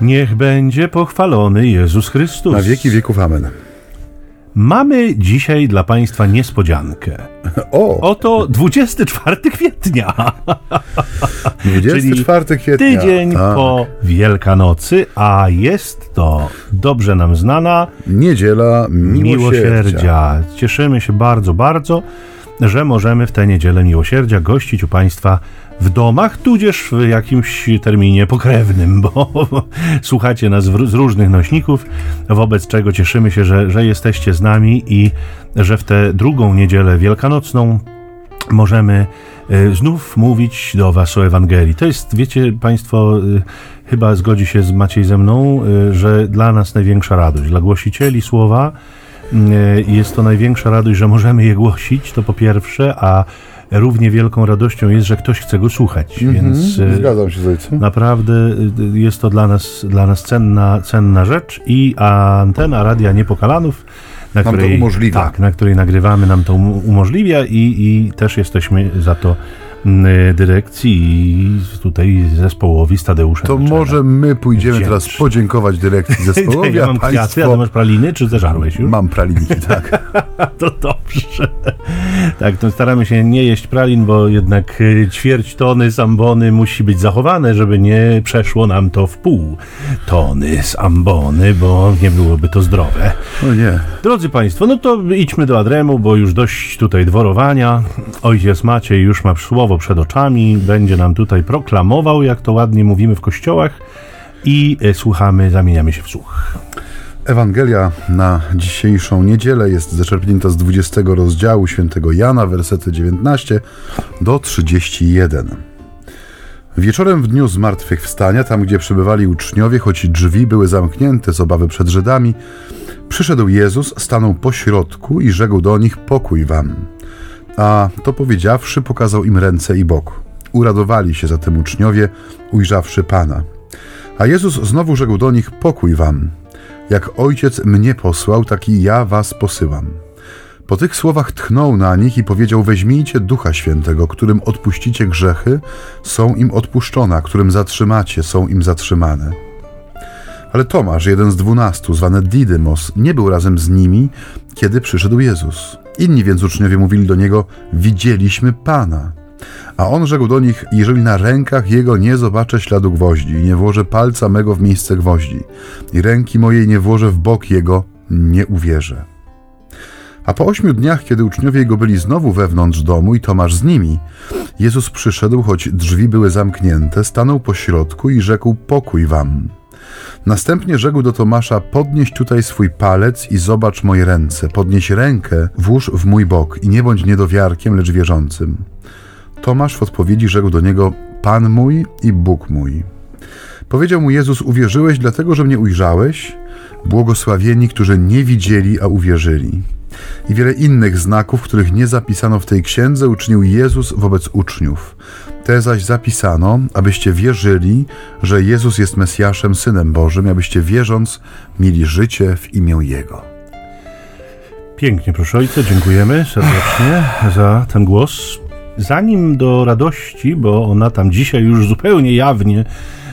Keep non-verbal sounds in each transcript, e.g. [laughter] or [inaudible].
Niech będzie pochwalony Jezus Chrystus. Na wieki wieków amen. Mamy dzisiaj dla Państwa niespodziankę. [laughs] O, Oto 24 kwietnia. [laughs] 24 kwietnia. Tydzień Tak. po Wielkanocy, a jest to dobrze nam znana Niedziela miłosierdzia. miłosierdzia. Cieszymy się bardzo, bardzo, że możemy w tę niedzielę miłosierdzia gościć u Państwa w domach, tudzież w jakimś terminie pokrewnym, bo [laughs] słuchacie nas w, z różnych nośników, wobec czego cieszymy się, że, że jesteście z nami i że w tę drugą niedzielę wielkanocną możemy e, znów mówić do Was o Ewangelii. To jest, wiecie Państwo, e, chyba zgodzi się z Maciej ze mną, e, że dla nas największa radość, dla głosicieli słowa jest to największa radość, że możemy je głosić, to po pierwsze, a równie wielką radością jest, że ktoś chce go słuchać, więc e, Zgadzam się z ojcem. Naprawdę y, jest to dla nas, dla nas cenna, cenna rzecz i antena Radia Niepokalanów, na Nam to której, umożliwia. Tak, na której nagrywamy, nam to um- umożliwia i, i też jesteśmy za to mm, dyrekcji i tutaj zespołowi z Tadeuszem. To może my pójdziemy Wdzięcz. teraz podziękować dyrekcji [laughs] zespołowi, ja a mam kwiaty, a państwo... ty masz praliny, czy zeżarłeś już? Mam pralinki, [laughs] tak. To dobrze. Tak, to staramy się nie jeść pralin, bo jednak y, ćwierć tony z ambony musi być zachowane, żeby nie przeszło nam to w pół tony z ambony, bo nie byłoby to zdrowe. No nie. Drodzy Państwo, no to idźmy do Adremu, bo już dość tutaj dworowania. Ojciec Maciej już ma słowo przed oczami, będzie nam tutaj proklamował, jak to ładnie mówimy w kościołach i e, słuchamy, zamieniamy się w słuch. Ewangelia na dzisiejszą niedzielę jest zaczerpnięta z 20 rozdziału świętego Jana, wersety 19 do 31. Wieczorem w dniu zmartwychwstania, tam gdzie przebywali uczniowie, choć drzwi były zamknięte z obawy przed Żydami, przyszedł Jezus, stanął po środku i rzekł do nich: Pokój wam. A to powiedziawszy, pokazał im ręce i bok. Uradowali się zatem uczniowie, ujrzawszy Pana. A Jezus znowu rzekł do nich: Pokój wam. Jak ojciec mnie posłał, tak i ja was posyłam. Po tych słowach tchnął na nich i powiedział: Weźmijcie ducha świętego, którym odpuścicie grzechy, są im odpuszczone, którym zatrzymacie, są im zatrzymane. Ale Tomasz, jeden z dwunastu, zwany Didymos, nie był razem z nimi, kiedy przyszedł Jezus. Inni więc uczniowie mówili do niego: Widzieliśmy Pana. A on rzekł do nich: Jeżeli na rękach jego nie zobaczę śladu gwoździ, nie włożę palca mego w miejsce gwoździ, i ręki mojej nie włożę w bok jego, nie uwierzę. A po ośmiu dniach, kiedy uczniowie jego byli znowu wewnątrz domu i Tomasz z nimi, Jezus przyszedł, choć drzwi były zamknięte, stanął po środku i rzekł: Pokój wam. Następnie rzekł do Tomasza: Podnieś tutaj swój palec i zobacz moje ręce. Podnieś rękę, włóż w mój bok i nie bądź niedowiarkiem, lecz wierzącym. Tomasz w odpowiedzi rzekł do niego: Pan mój i Bóg mój. Powiedział mu Jezus: Uwierzyłeś dlatego, że mnie ujrzałeś? Błogosławieni, którzy nie widzieli, a uwierzyli. I wiele innych znaków, których nie zapisano w tej księdze, uczynił Jezus wobec uczniów. Te zaś zapisano, abyście wierzyli, że Jezus jest Mesjaszem, Synem Bożym, abyście wierząc mieli życie w imię Jego. Pięknie, proszę ojca, dziękujemy serdecznie za ten głos. Zanim do radości, bo ona tam dzisiaj już zupełnie jawnie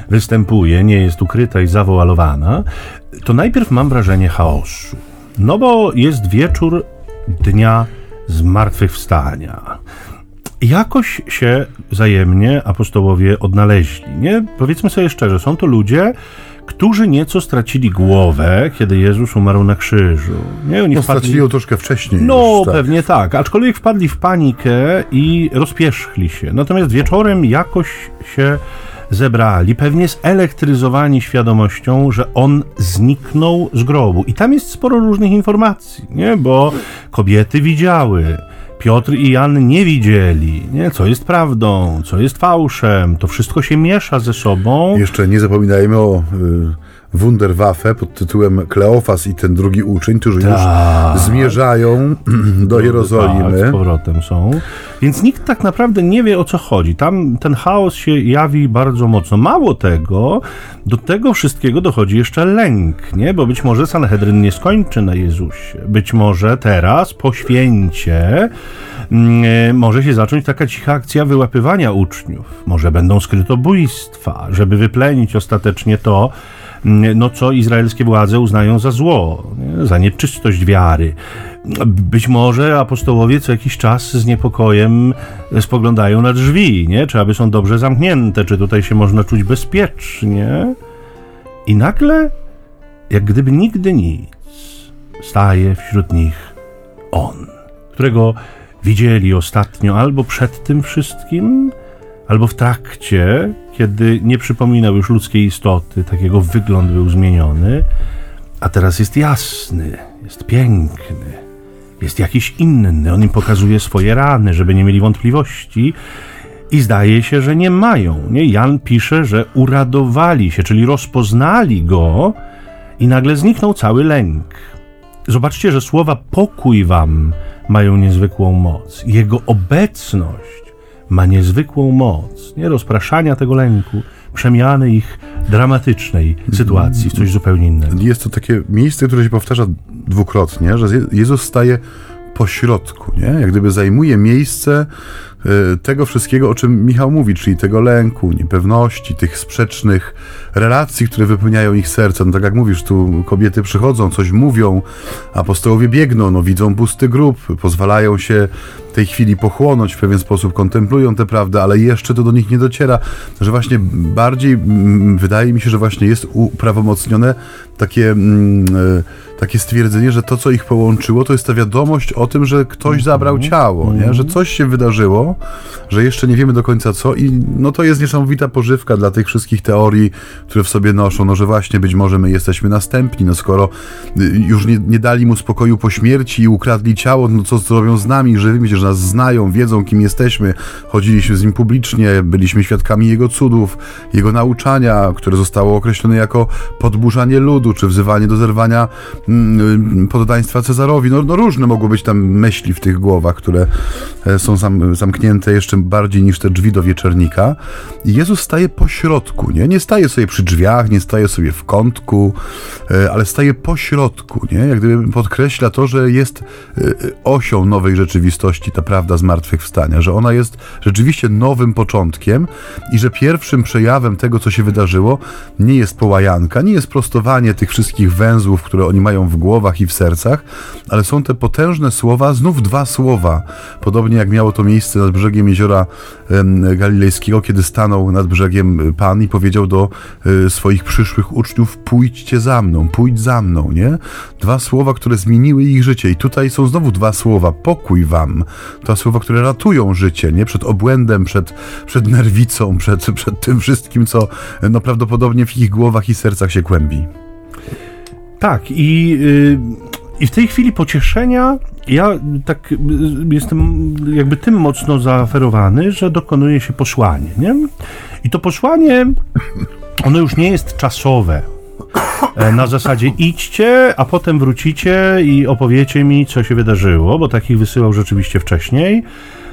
występuje, nie jest ukryta i zawoalowana, to najpierw mam wrażenie chaosu. No bo jest wieczór dnia zmartwychwstania. Jakoś się wzajemnie apostołowie odnaleźli, nie? Powiedzmy sobie szczerze, są to ludzie, którzy nieco stracili głowę, kiedy Jezus umarł na krzyżu. Nie, oni No, wpadli- stracili ją troszkę wcześniej. no, już, tak. pewnie tak. Aczkolwiek wpadli w panikę i rozpierzchli się. Natomiast wieczorem jakoś się zebrali, pewnie zelektryzowani świadomością, że on zniknął z grobu. I tam jest sporo różnych informacji, nie? Bo kobiety widziały. Piotr i Jan nie widzieli, nie? co jest prawdą, co jest fałszem. To wszystko się miesza ze sobą. Jeszcze nie zapominajmy o y, Wunderwaffe pod tytułem Kleofas i ten drugi uczeń, którzy Tak. już zmierzają [clears throat] do Tak, z Jerozolimy. powrotem są. Więc nikt tak naprawdę nie wie o co chodzi. Tam ten chaos się jawi bardzo mocno. Mało tego, do tego wszystkiego dochodzi jeszcze lęk, nie? Bo być może Sanhedryn nie skończy na Jezusie. Być może teraz, po święcie, mm, może się zacząć taka cicha akcja wyłapywania uczniów. Może będą skrytobójstwa, żeby wyplenić ostatecznie to, no co izraelskie władze uznają za zło, za nieczystość wiary. Być może apostołowie co jakiś czas z niepokojem spoglądają na drzwi, nie? czy aby są dobrze zamknięte, czy tutaj się można czuć bezpiecznie. I nagle, jak gdyby nigdy nic, staje wśród nich on, którego widzieli ostatnio albo przed tym wszystkim, albo w trakcie, kiedy nie przypominał już ludzkiej istoty, takiego wygląd był zmieniony, a teraz jest jasny, jest piękny, jest jakiś inny. On im pokazuje swoje rany, żeby nie mieli wątpliwości. I zdaje się, że nie mają. Nie? Jan pisze, że uradowali się, czyli rozpoznali go, i nagle zniknął cały lęk. Zobaczcie, że słowa pokój wam mają niezwykłą moc. Jego obecność ma niezwykłą moc, nie rozpraszania tego lęku, przemiany ich dramatycznej sytuacji w coś zupełnie innego. Jest to takie miejsce, które się powtarza dwukrotnie, że Jezus staje po środku, nie? Jak gdyby zajmuje miejsce y, tego wszystkiego, o czym Michał mówi, czyli tego lęku, niepewności, tych sprzecznych relacji, które wypełniają ich serce. No tak jak mówisz, tu kobiety przychodzą, coś mówią, apostołowie biegną, no widzą pusty grób, pozwalają się tej chwili pochłonąć w pewien sposób, kontemplują tę prawdę, ale jeszcze to do nich nie dociera, że właśnie bardziej mm, wydaje mi się, że właśnie jest uprawomocnione takie, mm, e, takie stwierdzenie, że to, co ich połączyło, to jest ta wiadomość o tym, że ktoś zabrał mhm. ciało, nie? że coś się wydarzyło, że jeszcze nie wiemy do końca co i no to jest niesamowita pożywka dla tych wszystkich teorii, które w sobie noszą, no że właśnie być może my jesteśmy następni, no skoro y, już nie, nie dali mu spokoju po śmierci i ukradli ciało, no co zrobią z nami, żywymi, że nas znają, wiedzą kim jesteśmy, chodziliśmy z nim publicznie, byliśmy świadkami jego cudów, jego nauczania, które zostało określone jako podburzanie ludu, czy wzywanie do zerwania mm, poddaństwa Cezarowi. No, no różne mogły być tam myśli w tych głowach, które e, są zam, zamknięte jeszcze bardziej niż te drzwi do wieczernika. I Jezus staje po środku, nie? Nie staje sobie przy drzwiach, nie staje sobie w kątku, e, ale staje po środku, nie? Jak gdyby podkreśla to, że jest e, osią nowej rzeczywistości, ta prawda zmartwychwstania, że ona jest rzeczywiście nowym początkiem i że pierwszym przejawem tego, co się wydarzyło, nie jest połajanka, nie jest prostowanie tych wszystkich węzłów, które oni mają w głowach i w sercach, ale są te potężne słowa, znów dwa słowa, podobnie jak miało to miejsce nad brzegiem jeziora galilejskiego, kiedy stanął nad brzegiem Pan i powiedział do e, swoich przyszłych uczniów: Pójdźcie za mną, pójdź za mną, nie? Dwa słowa, które zmieniły ich życie. I tutaj są znowu dwa słowa: pokój wam. To słowa, które ratują życie, nie? Przed obłędem, przed, przed nerwicą, [laughs] przed, przed tym wszystkim, co no, prawdopodobnie w ich głowach i sercach się kłębi. Tak, i, yy, i w tej chwili pocieszenia ja tak y, jestem jakby tym mocno zaaferowany, że dokonuje się posłanie, nie? I to posłanie, ono już nie jest czasowe. E, na zasadzie idźcie, a potem wrócicie i opowiecie mi, co się wydarzyło, bo takich wysyłał rzeczywiście wcześniej.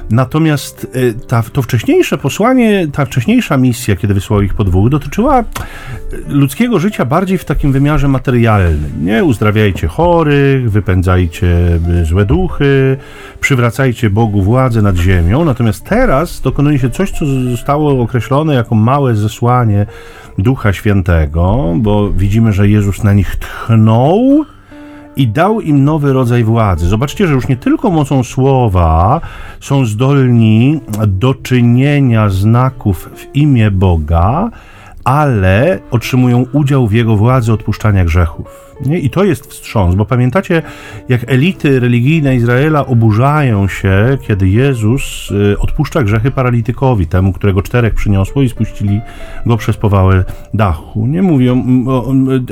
Natomiast y, ta, to wcześniejsze posłanie, ta wcześniejsza misja, kiedy wysłał ich po dwóch, dotyczyła y, ludzkiego życia bardziej w takim wymiarze materialnym. Nie uzdrawiajcie chorych, wypędzajcie y, złe duchy, przywracajcie Bogu władzę nad ziemią. Natomiast teraz dokonuje się coś, co zostało określone jako małe zesłanie Ducha Świętego, bo widzimy, że Jezus na nich tchnął i dał im nowy rodzaj władzy. Zobaczcie, że już nie tylko mocą słowa są zdolni do czynienia znaków w imię Boga, ale otrzymują udział w jego władzy odpuszczania grzechów. Nie? I to jest wstrząs, bo pamiętacie, jak elity religijne Izraela oburzają się, kiedy Jezus y, odpuszcza grzechy paralitykowi, temu, którego czterech przyniosło i spuścili go przez powałę dachu. Nie mówią,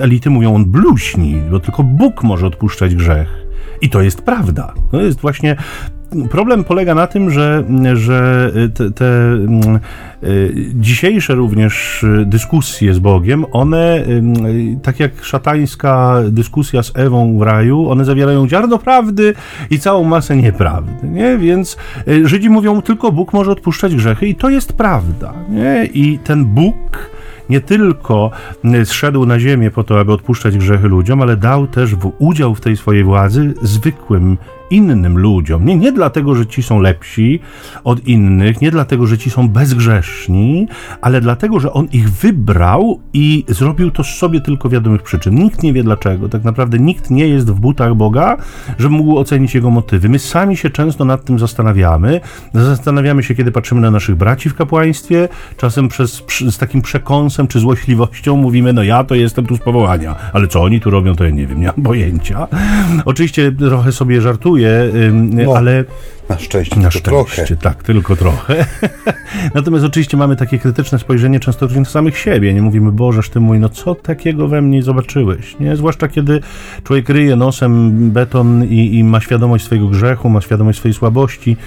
elity mówią, on bluźni, bo tylko Bóg może odpuszczać grzech. I to jest prawda. To jest właśnie problem polega na tym, że, że te, te, mm, y, dzisiejsze również dyskusje z Bogiem, one, tak jak szatańska dyskusja z Ewą w raju, one zawierają ziarno prawdy i całą masę nieprawdy, nie? Więc y, Żydzi mówią, tylko Bóg może odpuszczać grzechy i to jest prawda, nie? I ten Bóg nie tylko zszedł na ziemię po to, aby odpuszczać grzechy ludziom, ale dał też w udział w tej swojej władzy zwykłym innym ludziom. Nie, nie dlatego, że ci są lepsi od innych, nie dlatego, że ci są bezgrzeszni, ale dlatego, że on ich wybrał i zrobił to z sobie tylko wiadomych przyczyn. Nikt nie wie dlaczego. Tak naprawdę nikt nie jest w butach Boga, żeby mógł ocenić jego motywy. My sami się często nad tym zastanawiamy. Zastanawiamy się, kiedy patrzymy na naszych braci w kapłaństwie, czasem przez, z takim przekąsem czy złośliwością mówimy, no ja to jestem tu z powołania, ale co oni tu robią, to ja nie wiem, nie mam pojęcia. Oczywiście trochę sobie żartuję, no, ale... Na szczęście, na szczęście trochę. tak, tylko trochę. [laughs] Natomiast oczywiście mamy takie krytyczne spojrzenie często na samych siebie. Nie mówimy, Bożeż ty mój, no co takiego we mnie zobaczyłeś? Nie? Zwłaszcza kiedy człowiek ryje nosem beton i, i ma świadomość swojego grzechu, ma świadomość swojej słabości,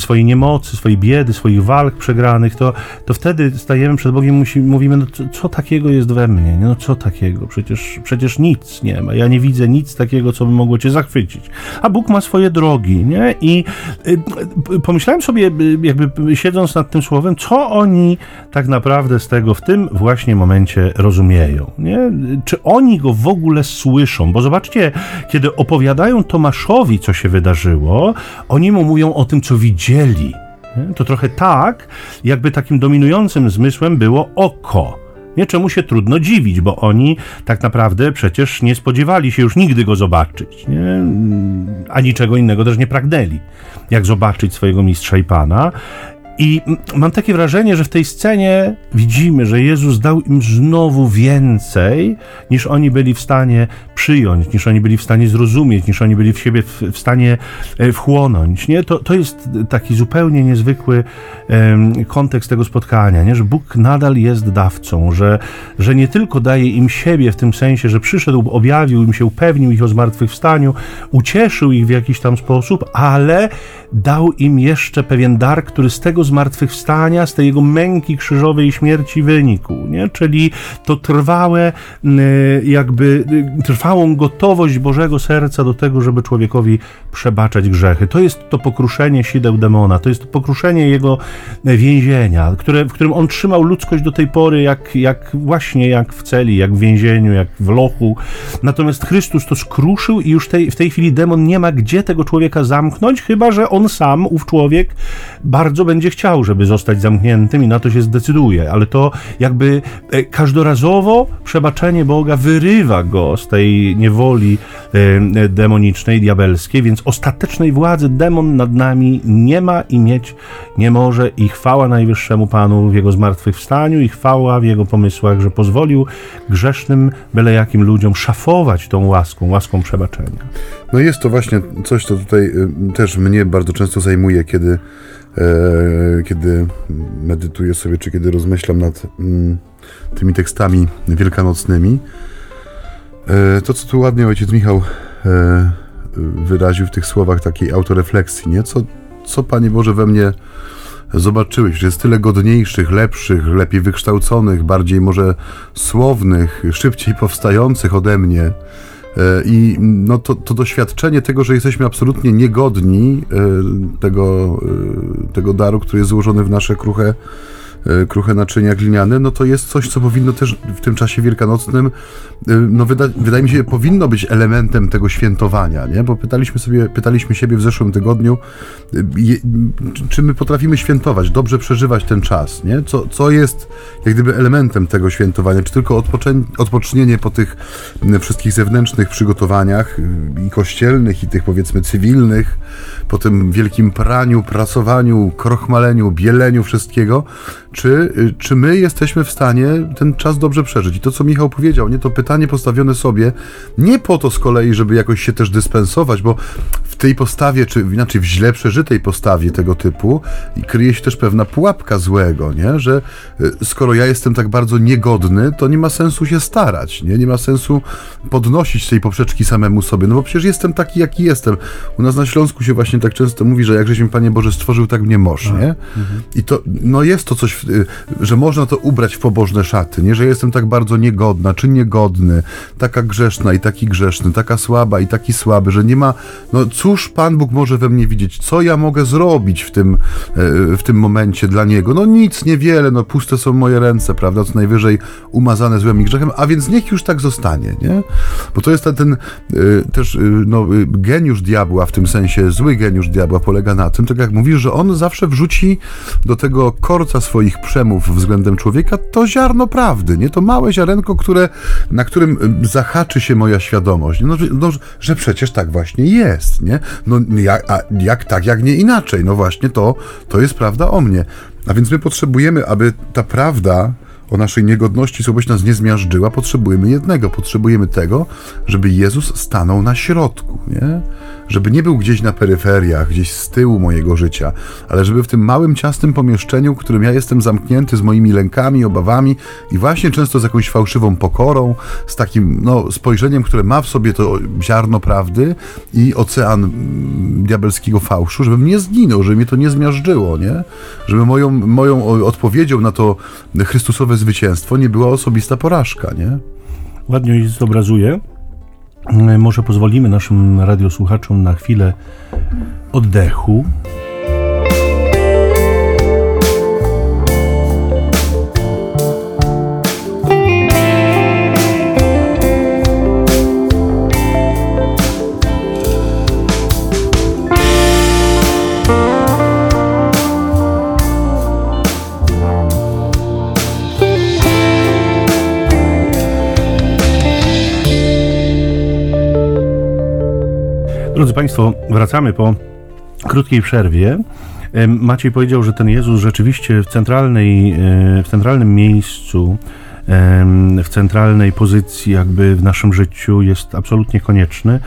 swojej niemocy, swojej biedy, swoich walk przegranych, to, to wtedy stajemy przed Bogiem i mówimy, no co, co, takiego jest we mnie? No co takiego? Przecież, przecież nic nie ma. Ja nie widzę nic takiego, co by mogło cię zachwycić. A Bóg ma swoje drogi, nie? I y, pomyślałem sobie, y, jakby siedząc nad tym słowem, co oni tak naprawdę z tego w tym właśnie momencie rozumieją, nie? Czy oni go w ogóle słyszą? Bo zobaczcie, kiedy opowiadają Tomaszowi, co się wydarzyło, oni mu mówią o tym, co widzieli widzieli. To trochę tak, jakby takim dominującym zmysłem było oko. Nie czemu się trudno dziwić, bo oni tak naprawdę przecież nie spodziewali się już nigdy go zobaczyć, nie? a niczego innego też nie pragnęli, jak zobaczyć swojego mistrza i pana. I mam takie wrażenie, że w tej scenie widzimy, że Jezus dał im znowu więcej, niż oni byli w stanie przyjąć, niż oni byli w stanie zrozumieć, niż oni byli w siebie w, w stanie e, wchłonąć. Nie? To, to jest taki zupełnie niezwykły um, kontekst tego spotkania, nie? że Bóg nadal jest dawcą, że, że nie tylko daje im siebie w tym sensie, że przyszedł, objawił im się, upewnił ich o zmartwychwstaniu, ucieszył ich w jakiś tam sposób, ale dał im jeszcze pewien dar, który z tego zmartwychwstania, z tej jego męki krzyżowej śmierci wynikł, nie? czyli to trwałe, jakby trwałą gotowość Bożego serca do tego, żeby człowiekowi przebaczać grzechy. To jest to pokruszenie sideł demona, to jest to pokruszenie jego więzienia, które, w którym on trzymał ludzkość do tej pory, jak, jak właśnie jak w celi, jak w więzieniu, jak w lochu. Natomiast Chrystus to skruszył i już tej, w tej chwili demon nie ma gdzie tego człowieka zamknąć, chyba że on sam, ów człowiek, bardzo będzie chciał, żeby zostać zamkniętym i na to się zdecyduje, ale to jakby e, każdorazowo przebaczenie Boga wyrywa go z tej niewoli e, demonicznej, diabelskiej, więc ostatecznej władzy demon nad nami nie ma i mieć nie może i chwała Najwyższemu Panu w Jego zmartwychwstaniu i chwała w Jego pomysłach, że pozwolił grzesznym, byle jakim ludziom szafować tą łaską, łaską przebaczenia. No jest to właśnie coś, co tutaj y, też mnie bardzo często zajmuje, kiedy E, kiedy medytuję sobie, czy kiedy rozmyślam nad mm, tymi tekstami wielkanocnymi. E, to, co tu ładnie ojciec Michał e, wyraził w tych słowach takiej autorefleksji, nie? Co, co Panie Boże we mnie zobaczyłeś, że jest tyle godniejszych, lepszych, lepiej wykształconych, bardziej może słownych, szybciej powstających ode mnie, E, I no to, to doświadczenie tego, że jesteśmy absolutnie niegodni e, tego, e, tego daru, który jest złożony w nasze kruche E, kruche naczynia gliniane, no to jest coś, co powinno też w tym czasie wielkanocnym, e, no wyda, wydaje mi się, powinno być elementem tego świętowania, nie? Bo pytaliśmy sobie, pytaliśmy siebie w zeszłym tygodniu, e, je, czy my potrafimy świętować, dobrze przeżywać ten czas, nie? Co, co jest jak gdyby elementem tego świętowania, czy tylko odpocznienie po tych wszystkich zewnętrznych przygotowaniach i kościelnych, i tych powiedzmy cywilnych, po tym wielkim praniu, prasowaniu, krochmaleniu, bieleniu wszystkiego, czy, czy my jesteśmy w stanie ten czas dobrze przeżyć. I to, co Michał powiedział, nie to pytanie postawione sobie, nie po to z kolei, żeby jakoś się też dyspensować, bo tej postawie, czy inaczej w źle przeżytej postawie tego typu, kryje się też pewna pułapka złego, nie? że y, skoro ja jestem tak bardzo niegodny, to nie ma sensu się starać, nie, nie ma sensu podnosić tej poprzeczki samemu sobie, no bo przecież jestem taki, jaki jestem. U nas na Śląsku się właśnie tak często mówi, że jakżeś mi Panie Boże stworzył, tak mnie moż, nie? Mhm. I to, no jest to coś Y, że można to ubrać w pobożne szaty, nie? Że jestem tak bardzo niegodna, czy niegodny, taka grzeszna i taki grzeszny, taka słaba i taki słaby, że nie ma, no cud cóż Pan Bóg może we mnie widzieć? Co ja mogę zrobić w tym, e, w tym momencie dla Niego? No nic, niewiele, no puste są moje ręce, prawda? Co najwyżej umazane złem i grzechem, a więc niech już tak zostanie, nie? Bo to jest ten, ten też no, geniusz diabła, w tym sensie zły geniusz diabła polega na tym, tak jak mówisz, że on zawsze wrzuci do tego korca swoich przemów względem człowieka to ziarno prawdy, nie? To małe ziarenko, które, na którym zahaczy się moja świadomość. No, no, że przecież tak właśnie jest, nie? No jak, jak tak, jak nie inaczej. No właśnie to, to jest prawda o mnie. A więc my potrzebujemy, aby ta prawda o naszej niegodności, słabość nas nie zmiażdżyła, potrzebujemy jednego. Potrzebujemy tego, żeby Jezus stanął na środku, nie? Żeby nie był gdzieś na peryferiach, gdzieś z tyłu mojego życia, ale żeby w tym małym, ciasnym pomieszczeniu, w którym ja jestem zamknięty z moimi lękami, obawami i właśnie często z jakąś fałszywą pokorą, z takim no, spojrzeniem, które ma w sobie to ziarno prawdy i ocean mm, diabelskiego fałszu, żebym nie zginął, żeby mnie to nie zmiażdżyło, nie? Żeby moją, moją odpowiedzią na to Chrystusowe zwycięstwo nie była osobista porażka, nie? Ładnie zobrazuje. Może pozwolimy naszym radiosłuchaczom na chwilę oddechu. Drodzy Państwo, wracamy po krótkiej przerwie. Maciej powiedział, że ten Jezus rzeczywiście w, centralnej, e, w centralnym miejscu, w centralnej pozycji, jakby w naszym życiu jest absolutnie konieczny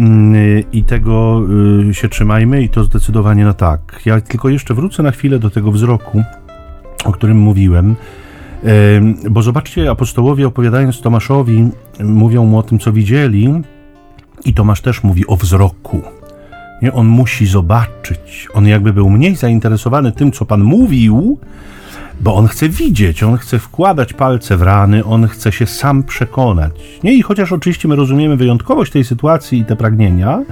mm, i tego y, się trzymajmy i to zdecydowanie na tak. Ja tylko jeszcze wrócę na chwilę do tego wzroku, o którym mówiłem. Bo zobaczcie, apostołowie opowiadając Tomaszowi, mówią mu o tym, co widzieli, i Tomasz też mówi o wzroku. Nie? On musi zobaczyć. On jakby był mniej zainteresowany tym, co Pan mówił, bo on chce widzieć, on chce wkładać palce w rany, on chce się sam przekonać. Nie? I chociaż oczywiście my rozumiemy wyjątkowość tej sytuacji i te pragnienia,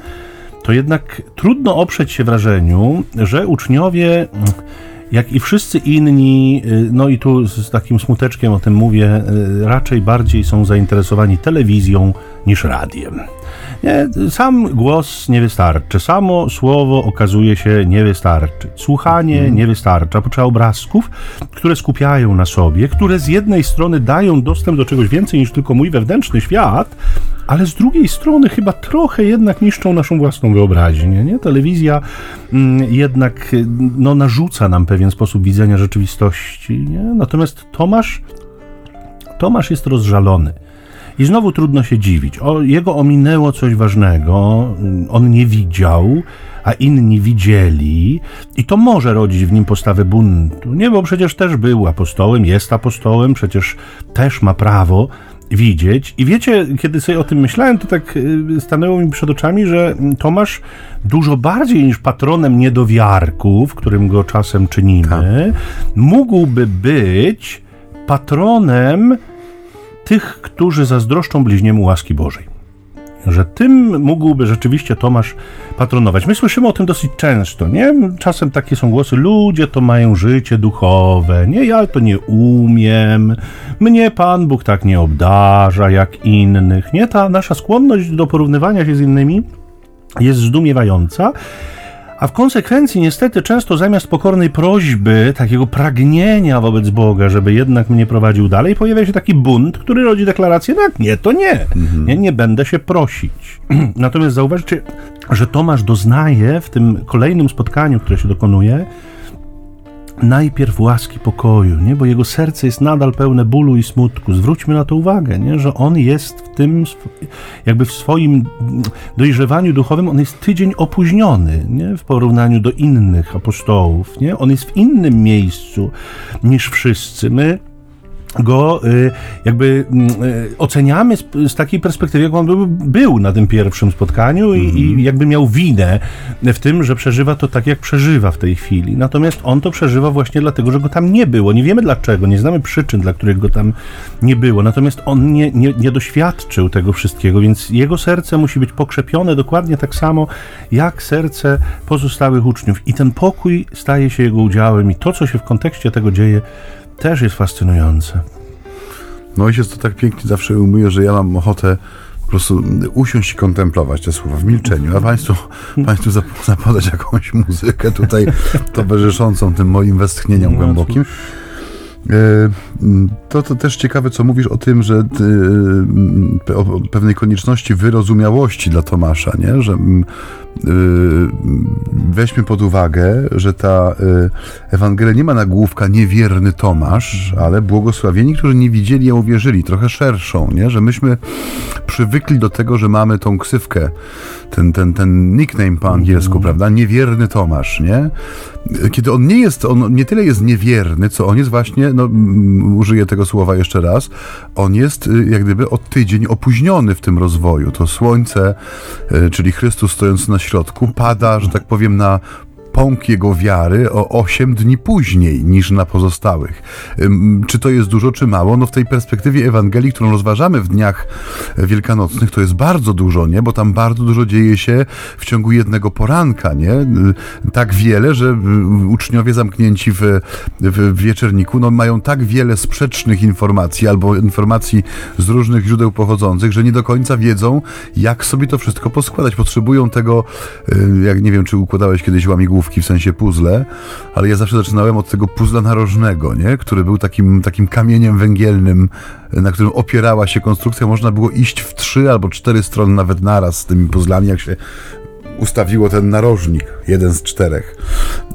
to jednak trudno oprzeć się wrażeniu, że uczniowie, jak i wszyscy inni, no i tu z takim smuteczkiem o tym mówię, raczej bardziej są zainteresowani telewizją niż radiem. Nie, sam głos nie wystarczy, samo słowo okazuje się nie wystarczyć. Słuchanie hmm. nie wystarcza, potrzeba obrazków, które skupiają na sobie, które z jednej strony dają dostęp do czegoś więcej niż tylko mój wewnętrzny świat, ale z drugiej strony chyba trochę jednak niszczą naszą własną wyobraźnię. Nie? Telewizja mm, jednak no, narzuca nam pewien sposób widzenia rzeczywistości. Nie? Natomiast Tomasz, Tomasz jest rozżalony. I znowu trudno się dziwić. O, jego ominęło coś ważnego, on nie widział, a inni widzieli, i to może rodzić w nim postawę buntu. Nie, bo przecież też był apostołem, jest apostołem, przecież też ma prawo widzieć. I wiecie, kiedy sobie o tym myślałem, to tak y, stanęło mi przed oczami, że Tomasz dużo bardziej niż patronem niedowiarków, którym go czasem czynimy, tak. mógłby być patronem tych, którzy zazdroszczą bliźniemu łaski Bożej. Że tym mógłby rzeczywiście Tomasz patronować. My słyszymy o tym dosyć często, nie? Czasem takie są głosy, ludzie to mają życie duchowe, nie? Ja to nie umiem, mnie Pan Bóg tak nie obdarza jak innych, nie? Ta nasza skłonność do porównywania się z innymi jest zdumiewająca a w konsekwencji, niestety, często zamiast pokornej prośby, takiego pragnienia wobec Boga, żeby jednak mnie prowadził dalej, pojawia się taki bunt, który rodzi deklarację: tak, nie, to nie. Mhm. nie, nie będę się prosić. [clears throat] Natomiast zauważcie, że Tomasz doznaje w tym kolejnym spotkaniu, które się dokonuje, najpierw łaski pokoju, nie? bo jego serce jest nadal pełne bólu i smutku. Zwróćmy na to uwagę, nie? że on jest w tym, jakby w swoim dojrzewaniu duchowym, on jest tydzień opóźniony nie? w porównaniu do innych apostołów. Nie? On jest w innym miejscu niż wszyscy. My go y, jakby mm, y, oceniamy z, z, takiej perspektywy, jak on był, był na tym pierwszym spotkaniu i, mm. i, jakby miał winę w tym, że przeżywa to tak, jak przeżywa w tej chwili. Natomiast on to przeżywa właśnie dlatego, że go tam nie było. Nie wiemy dlaczego, nie znamy przyczyn, dla których go tam nie było. Natomiast on nie, nie, nie doświadczył tego wszystkiego, więc jego serce musi być pokrzepione dokładnie tak samo, jak serce pozostałych uczniów. I ten pokój staje się jego udziałem i to, co się w kontekście tego dzieje, też jest fascynujące. No ojciec to tak pięknie zawsze umuje, że ja mam ochotę po prostu usiąść i kontemplować te słowa w milczeniu, a Państwu, państwu zapodać jakąś muzykę tutaj [laughs] towarzyszącą tym moim westchnieniom no, głębokim. E, to, to też ciekawe, co mówisz o tym, że ty, e, o pewnej konieczności wyrozumiałości dla Tomasza, nie? że Y, weźmy pod uwagę, że ta y, Ewangelia nie ma nagłówka niewierny Tomasz, ale błogosławieni, którzy nie widzieli, a uwierzyli, trochę szerszą, nie? że myśmy przywykli do tego, że mamy tą ksywkę, ten, ten, ten nickname po angielsku, mm. prawda? Niewierny Tomasz, nie? Kiedy on nie jest, on nie tyle jest niewierny, co on jest właśnie, no użyję tego słowa jeszcze raz, on jest y, jak gdyby o tydzień opóźniony w tym rozwoju. To słońce, czyli Chrystus stojąc na środku pada, że tak powiem, na pąk jego wiary o 8 dni później niż na pozostałych. Czy to jest dużo, czy mało? No w tej perspektywie Ewangelii, którą rozważamy w dniach wielkanocnych, to jest bardzo dużo, nie? Bo tam bardzo dużo dzieje się w ciągu jednego poranka, nie? Tak wiele, że uczniowie zamknięci w, w wieczerniku no, mają tak wiele sprzecznych informacji albo informacji z różnych źródeł pochodzących, że nie do końca wiedzą, jak sobie to wszystko poskładać. Potrzebują tego, jak nie wiem, czy układałeś kiedyś łamigłówkę w sensie puzzle, ale ja zawsze zaczynałem od tego puzzla narożnego, nie? który był takim, takim kamieniem węgielnym, na którym opierała się konstrukcja. Można było iść w trzy albo cztery strony nawet naraz z tymi puzzlami, jak się ustawiło ten narożnik, jeden z czterech.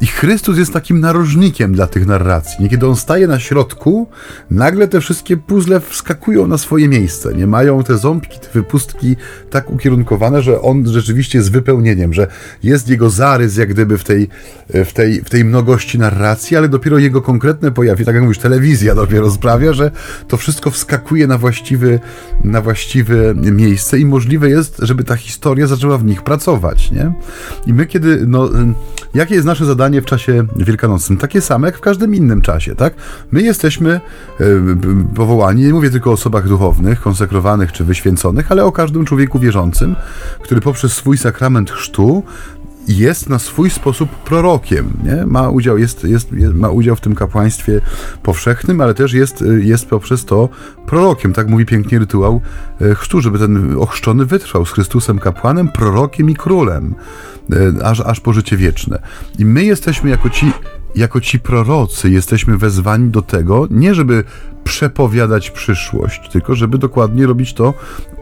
I Chrystus jest takim narożnikiem dla tych narracji. Niekiedy on staje na środku, nagle te wszystkie puzzle wskakują na swoje miejsce. Nie mają te ząbki, te wypustki tak ukierunkowane, że on rzeczywiście jest wypełnieniem, że jest jego zarys jak gdyby w tej, w tej, w tej mnogości narracji, ale dopiero jego konkretne pojawienie, tak jak mówisz, telewizja dopiero sprawia, że to wszystko wskakuje na właściwy, na właściwe miejsce i możliwe jest, żeby ta historia zaczęła w nich pracować, nie? I my kiedy, no, jakie jest nasze zadanie w czasie wielkanocnym? Takie same jak w każdym innym czasie, tak? My jesteśmy powołani, nie mówię tylko o osobach duchownych, konsekrowanych czy wyświęconych, ale o każdym człowieku wierzącym, który poprzez swój sakrament chrztu jest na swój sposób prorokiem, nie? Ma udział, jest, jest, ma udział w tym kapłaństwie powszechnym, ale też jest, jest poprzez to prorokiem, tak mówi pięknie rytuał e, chrztu, żeby ten ochrzczony wytrwał z Chrystusem kapłanem, prorokiem i królem, e, aż, aż po życie wieczne. I my jesteśmy jako ci jako ci prorocy jesteśmy wezwani do tego, nie żeby przepowiadać przyszłość, tylko żeby dokładnie robić to,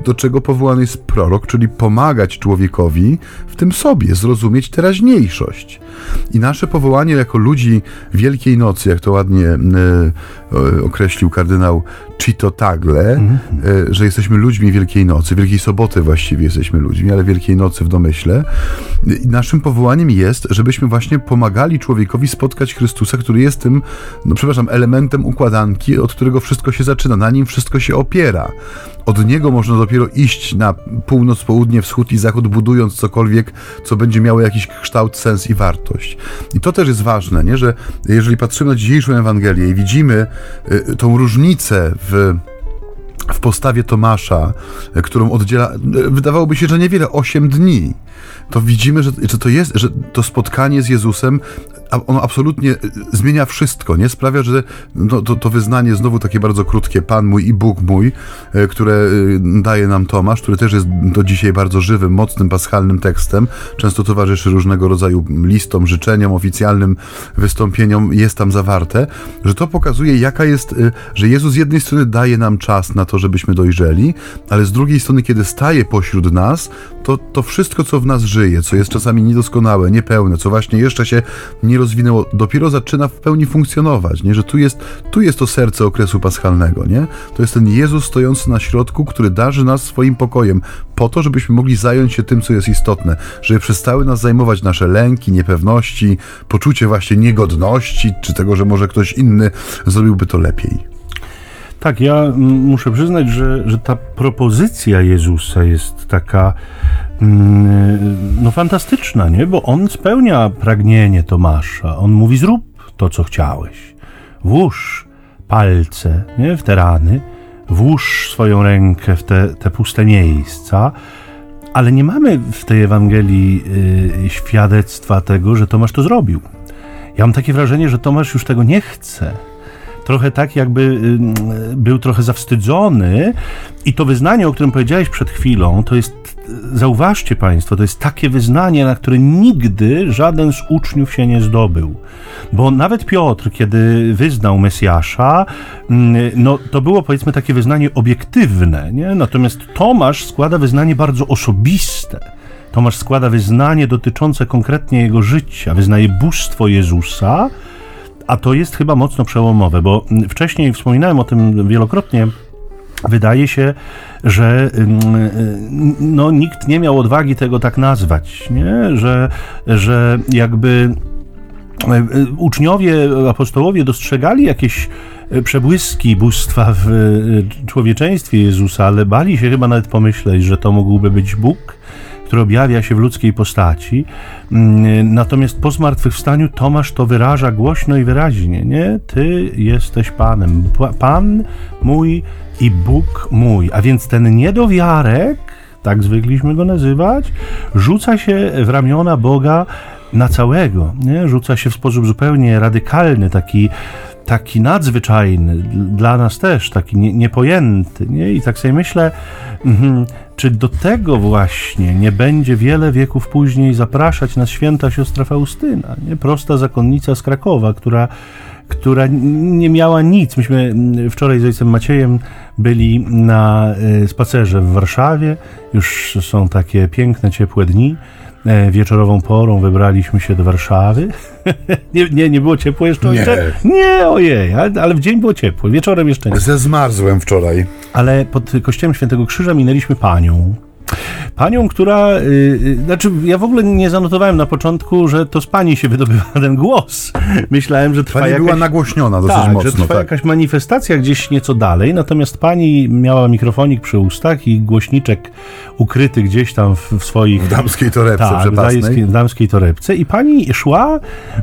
do czego powołany jest prorok, czyli pomagać człowiekowi w tym sobie, zrozumieć teraźniejszość. I nasze powołanie jako ludzi Wielkiej Nocy, jak to ładnie e, określił kardynał Cito Tagle, mm -hmm. że jesteśmy ludźmi Wielkiej Nocy, Wielkiej Soboty właściwie jesteśmy ludźmi, ale Wielkiej Nocy w domyśle. I naszym powołaniem jest, żebyśmy właśnie pomagali człowiekowi spotkać Chrystusa, który jest tym, no przepraszam, elementem układanki, od którego wszystko się zaczyna, na nim wszystko się opiera. Od niego można dopiero iść na północ, południe, wschód i zachód, budując cokolwiek, co będzie miało jakiś kształt, sens i wartość. I to też jest ważne, nie? że jeżeli patrzymy na dzisiejszą Ewangelię i widzimy y, tą różnicę w w postawie Tomasza, y, którą oddziela, y, wydawałoby się, że niewiele, 8 dni, to widzimy, że, że to jest, że to spotkanie z Jezusem ono absolutnie y, zmienia wszystko, nie? Sprawia, że no, to, to wyznanie znowu takie bardzo krótkie, Pan mój i Bóg mój, y, które y, daje nam Tomasz, który też jest do dzisiaj bardzo żywym, mocnym, paschalnym tekstem, często towarzyszy różnego rodzaju listom, życzeniom, oficjalnym wystąpieniom, jest tam zawarte, że to pokazuje, jaka jest, że Jezus z jednej strony daje nam czas na to, żebyśmy dojrzeli, ale z drugiej strony, kiedy staje pośród nas, to, to wszystko, co w nas żyje, co jest czasami niedoskonałe, niepełne, co właśnie jeszcze się nie nie rozwinęło, dopiero zaczyna w pełni funkcjonować, nie? że tu jest, tu jest to serce okresu paschalnego, nie? To jest ten Jezus stojący na środku, który darzy nas swoim pokojem, po to, żebyśmy mogli zająć się tym, co jest istotne, żeby przestały nas zajmować nasze lęki, niepewności, poczucie właśnie niegodności, czy tego, że może ktoś inny zrobiłby to lepiej. Tak, ja muszę przyznać, że, że ta propozycja Jezusa jest taka no fantastyczna, nie? Bo on spełnia pragnienie Tomasza. On mówi: zrób to, co chciałeś. Włóż palce nie? w te rany, włóż swoją rękę w te, te puste miejsca. Ale nie mamy w tej Ewangelii y, świadectwa tego, że Tomasz to zrobił. Ja mam takie wrażenie, że Tomasz już tego nie chce trochę tak, jakby y, był trochę zawstydzony. I to wyznanie, o którym powiedziałeś przed chwilą, to jest, zauważcie Państwo, to jest takie wyznanie, na które nigdy żaden z uczniów się nie zdobył. Bo nawet Piotr, kiedy wyznał Mesjasza, mm, no to było powiedzmy takie wyznanie obiektywne, nie? Natomiast Tomasz składa wyznanie bardzo osobiste. Tomasz składa wyznanie dotyczące konkretnie jego życia, wyznaje bóstwo Jezusa, a to jest chyba mocno przełomowe, bo wcześniej wspominałem o tym wielokrotnie. Wydaje się, że no, nikt nie miał odwagi tego tak nazwać, nie? Że, że jakby e, e, uczniowie, apostołowie dostrzegali jakieś e, przebłyski bóstwa w człowieczeństwie Jezusa, ale bali się chyba nawet pomyśleć, że to mógłby być Bóg, który objawia się w ludzkiej postaci. Mm, natomiast po zmartwychwstaniu Tomasz to wyraża głośno i wyraźnie, nie? Ty jesteś Panem. Pan mój i Bóg mój. A więc ten niedowiarek, tak zwykliśmy go nazywać, rzuca się w ramiona Boga na całego, nie? Rzuca się w sposób zupełnie radykalny, taki taki nadzwyczajny, dla nas też, taki nie, niepojęty. Nie? I tak sobie myślę, mm, czy do tego właśnie nie będzie wiele wieków później zapraszać nas święta siostra Faustyna, nie? prosta zakonnica z Krakowa, która, która nie miała nic. Myśmy wczoraj z ojcem Maciejem byli na y, spacerze w Warszawie, już są takie piękne, ciepłe dni. E, wieczorową porą wybraliśmy się do Warszawy. [laughs] nie, nie, nie było ciepło jeszcze? Nie. Nie, ojej, ale, ale w dzień było ciepło, wieczorem jeszcze nie. Ze zmarzłem wczoraj. Ale pod kościołem Świętego Krzyża minęliśmy panią, Panią, która. Yy, znaczy, ja w ogóle nie zanotowałem na początku, że to z pani się wydobywa [laughs] ten głos. Myślałem, że trwa. Pani jakaś, była nagłośniona dosyć tak, mocno. Że trwa tak. jakaś manifestacja gdzieś nieco dalej, natomiast pani miała mikrofonik przy ustach i głośniczek ukryty gdzieś tam w, w swoich. W damskiej torebce tak, w damskiej, w damskiej torebce. I pani szła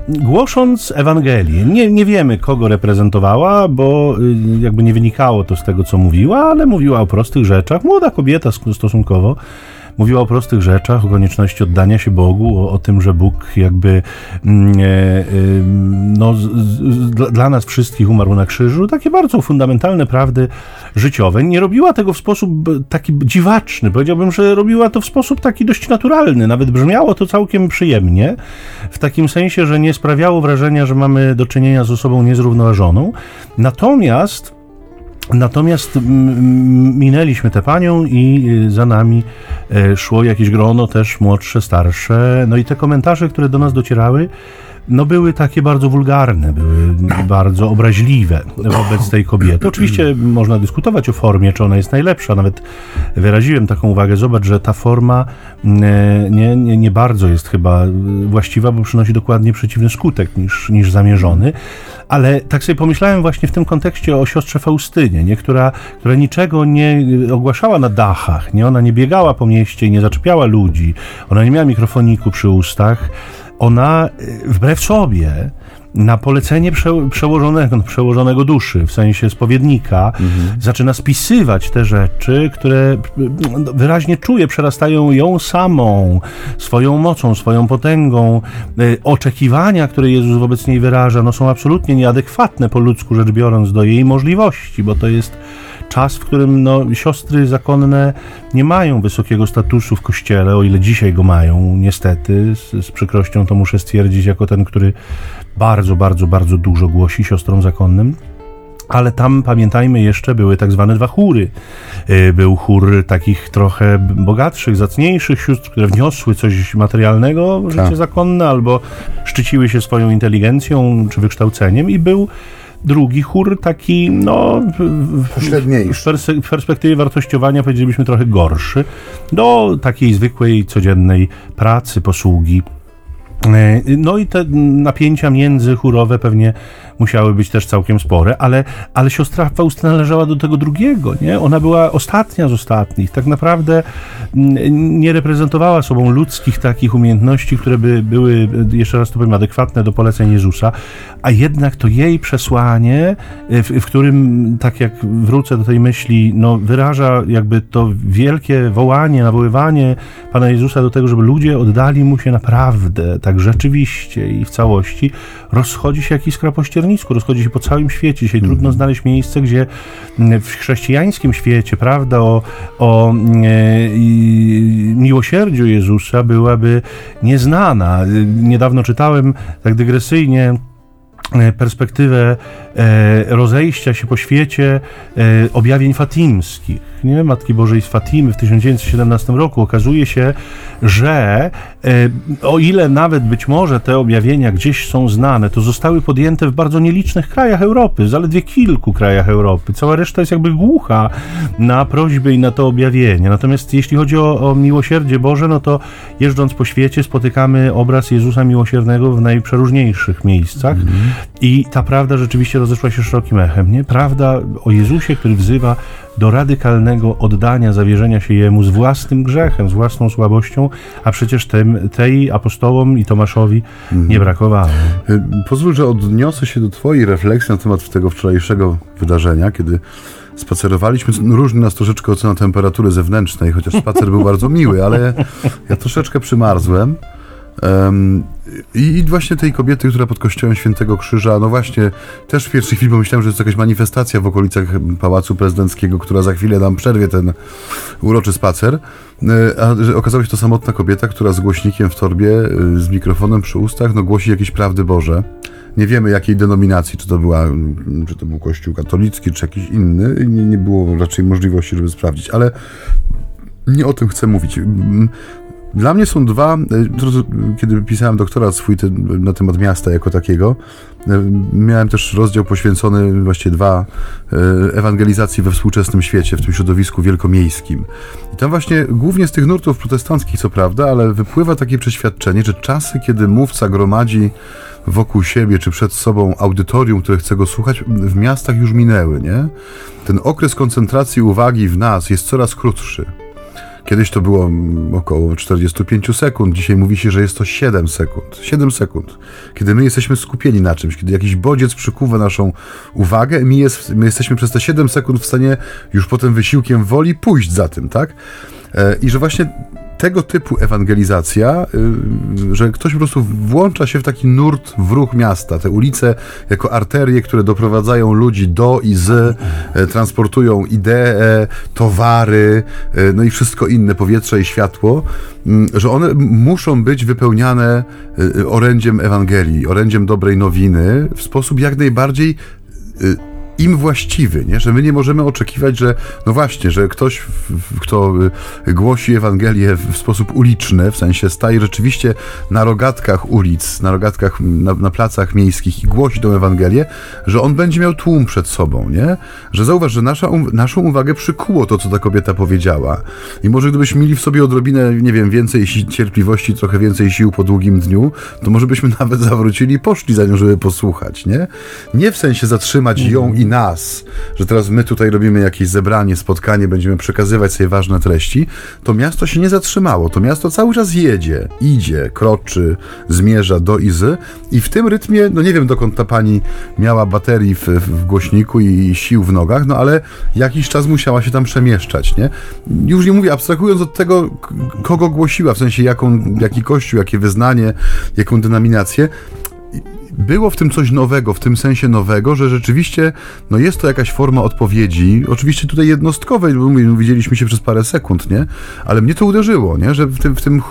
głosząc Ewangelię. Nie, nie wiemy, kogo reprezentowała, bo y, jakby nie wynikało to z tego, co mówiła, ale mówiła o prostych rzeczach. Młoda kobieta stosunkowo mówiła o prostych rzeczach, o konieczności oddania się Bogu, o, o tym, że Bóg jakby mm, e, e, no, z, z, dla nas wszystkich umarł na krzyżu. Takie bardzo fundamentalne prawdy życiowe. Nie robiła tego w sposób taki dziwaczny. Powiedziałbym, że robiła to w sposób taki dość naturalny. Nawet brzmiało to całkiem przyjemnie. W takim sensie, że nie sprawiało wrażenia, że mamy do czynienia z osobą niezrównoważoną. Natomiast Natomiast minęliśmy tę panią i y, za nami e, szło jakieś grono, też młodsze, starsze. No i te komentarze, które do nas docierały, no były takie bardzo wulgarne, były bardzo obraźliwe wobec tej kobiety. Oczywiście można dyskutować o formie, czy ona jest najlepsza. Nawet wyraziłem taką uwagę, zobacz, że ta forma nie, nie, nie bardzo jest chyba właściwa, bo przynosi dokładnie przeciwny skutek niż, niż zamierzony. Ale tak sobie pomyślałem właśnie w tym kontekście o siostrze Faustynie, nie? Która, która niczego nie ogłaszała na dachach, nie? Ona nie biegała po mieście, nie zaczepiała ludzi, ona nie miała mikrofoniku przy ustach, ona y, wbrew sobie na polecenie prze, przełożonego, przełożonego duszy, w sensie spowiednika, mhm. zaczyna spisywać te rzeczy, które no, wyraźnie czuje, przerastają ją samą, swoją mocą, swoją potęgą. Y, oczekiwania, które Jezus wobec niej wyraża, no, są absolutnie nieadekwatne po ludzku rzecz biorąc do jej możliwości, bo to jest czas, w którym no, siostry zakonne nie mają wysokiego statusu w kościele, o ile dzisiaj go mają, niestety. Z, z przykrością to muszę stwierdzić, jako ten, który bardzo, bardzo, bardzo dużo głosi siostrom zakonnym ale tam pamiętajmy jeszcze były tak zwane dwa chóry. Y, był chór takich trochę bogatszych, zacniejszych sióstr, które wniosły coś materialnego w życie tak. zakonne albo szczyciły się swoją inteligencją czy wykształceniem i był drugi chór taki, no... Pośredniejszy. W perspektywie wartościowania powiedzielibyśmy trochę gorszy, do takiej zwykłej, codziennej pracy, posługi no i te napięcia międzychórowe pewnie musiały być też całkiem spore, ale, ale siostra Faustyna należała do tego drugiego, nie? Ona była ostatnia z ostatnich. Tak naprawdę nie reprezentowała sobą ludzkich takich umiejętności, które by były, jeszcze raz to powiem, adekwatne do poleceń Jezusa, a jednak to jej przesłanie, w, w którym, tak jak wrócę do tej myśli, no, wyraża jakby to wielkie wołanie, nawoływanie Pana Jezusa do tego, żeby ludzie oddali Mu się naprawdę, tak rzeczywiście i w całości, rozchodzi się jak iskra po ściernisku, rozchodzi się po całym świecie. Dzisiaj trudno mhm. znaleźć miejsce, gdzie w chrześcijańskim świecie prawda o, o e, miłosierdziu Jezusa byłaby nieznana. Niedawno czytałem tak dygresyjnie perspektywę e, rozejścia się po świecie e, objawień fatimskich, nie? Matki Bożej z Fatimy w 1917 roku. Okazuje się, że o ile nawet być może te objawienia gdzieś są znane, to zostały podjęte w bardzo nielicznych krajach Europy, zaledwie kilku krajach Europy. Cała reszta jest jakby głucha na prośby i na to objawienie. Natomiast jeśli chodzi o, o miłosierdzie Boże, no to jeżdżąc po świecie spotykamy obraz Jezusa Miłosiernego w najprzeróżniejszych miejscach. Mm. I ta prawda rzeczywiście rozeszła się szerokim echem, nie? Prawda o Jezusie, który wzywa do radykalnego oddania, zawierzenia się Jemu z własnym grzechem, z własną słabością, a przecież tym, tej apostołom i Tomaszowi mhm. nie brakowało. Y, pozwól, że odniosę się do Twojej refleksji na temat tego wczorajszego wydarzenia, kiedy spacerowaliśmy. Różni nas troszeczkę ocena temperatury zewnętrznej, chociaż spacer był bardzo miły, ale ja troszeczkę przymarzłem. Um, i, właśnie tej kobiety, która pod kościołem Świętego Krzyża, no właśnie, też w pierwszej chwili pomyślałem, że jest jakaś manifestacja w okolicach Pałacu Prezydenckiego, która za chwilę nam przerwie ten uroczy spacer. E, a że okazało się to samotna kobieta, która z głośnikiem w torbie, e, z mikrofonem przy ustach, no głosi jakieś prawdy Boże. Nie wiemy jakiej denominacji, czy to, była, czy to był kościół katolicki, czy jakiś inny. Nie, nie było raczej możliwości, żeby sprawdzić, ale nie o tym chcę mówić. Dla mnie są dwa, e, kiedy pisałem doktorat swój na temat miasta jako takiego, e, miałem też rozdział poświęcony właściwie dwa e, ewangelizacji we współczesnym świecie, w tym środowisku wielkomiejskim. I tam właśnie głównie z tych nurtów protestanckich, co prawda, ale wypływa takie przeświadczenie, że czasy, kiedy mówca gromadzi wokół siebie czy przed sobą audytorium, które chce go słuchać, w miastach już minęły, nie? Ten okres koncentracji uwagi w nas jest coraz krótszy. Kiedyś to było około 45 sekund, dzisiaj mówi się, że jest to 7 sekund. 7 sekund. Kiedy my jesteśmy skupieni na czymś, kiedy jakiś bodziec przykuwa naszą uwagę, my, jest, my jesteśmy przez te 7 sekund w stanie już potem wysiłkiem woli pójść za tym, tak? E, I że właśnie tego typu ewangelizacja, y, że ktoś po prostu włącza się w taki nurt w ruch miasta, te ulice jako arterie, które doprowadzają ludzi do i z, e, transportują idee, towary, e, no i wszystko inne, powietrze i światło, mm, że one muszą być wypełniane e, orędziem Ewangelii, orędziem dobrej nowiny w sposób jak najbardziej im właściwy, nie? że my nie możemy oczekiwać, że no właśnie, że ktoś, kto y, głosi Ewangelię w sposób uliczny, w sensie staje rzeczywiście na rogatkach ulic, na rogatkach, na, na placach miejskich i głosi tę Ewangelię, że on będzie miał tłum przed sobą, nie? Że zauważ, że nasza, naszą uwagę przykuło to, co ta kobieta powiedziała. I może gdybyśmy mieli w sobie odrobinę, nie wiem, więcej cierpliwości, trochę więcej sił po długim dniu, to może byśmy [laughs] nawet zawrócili i poszli za nią, żeby posłuchać, nie? Nie w sensie zatrzymać ją i nas, że teraz my tutaj robimy jakieś zebranie, spotkanie, będziemy przekazywać sobie ważne treści, to miasto się nie zatrzymało. To miasto cały czas jedzie, idzie, kroczy, zmierza do Izy i w tym rytmie, no nie wiem dokąd ta pani miała baterii w, w głośniku i sił w nogach, no ale jakiś czas musiała się tam przemieszczać, nie? Już nie mówię, abstrahując od tego, kogo głosiła, w sensie jaką, jaki kościół, jakie wyznanie, jaką denominację, było w tym coś nowego, w tym sensie nowego, że rzeczywiście no jest to jakaś forma odpowiedzi, oczywiście tutaj jednostkowej, bo widzieliśmy się przez parę sekund, nie? Ale mnie to uderzyło, nie? Że w tym, w tym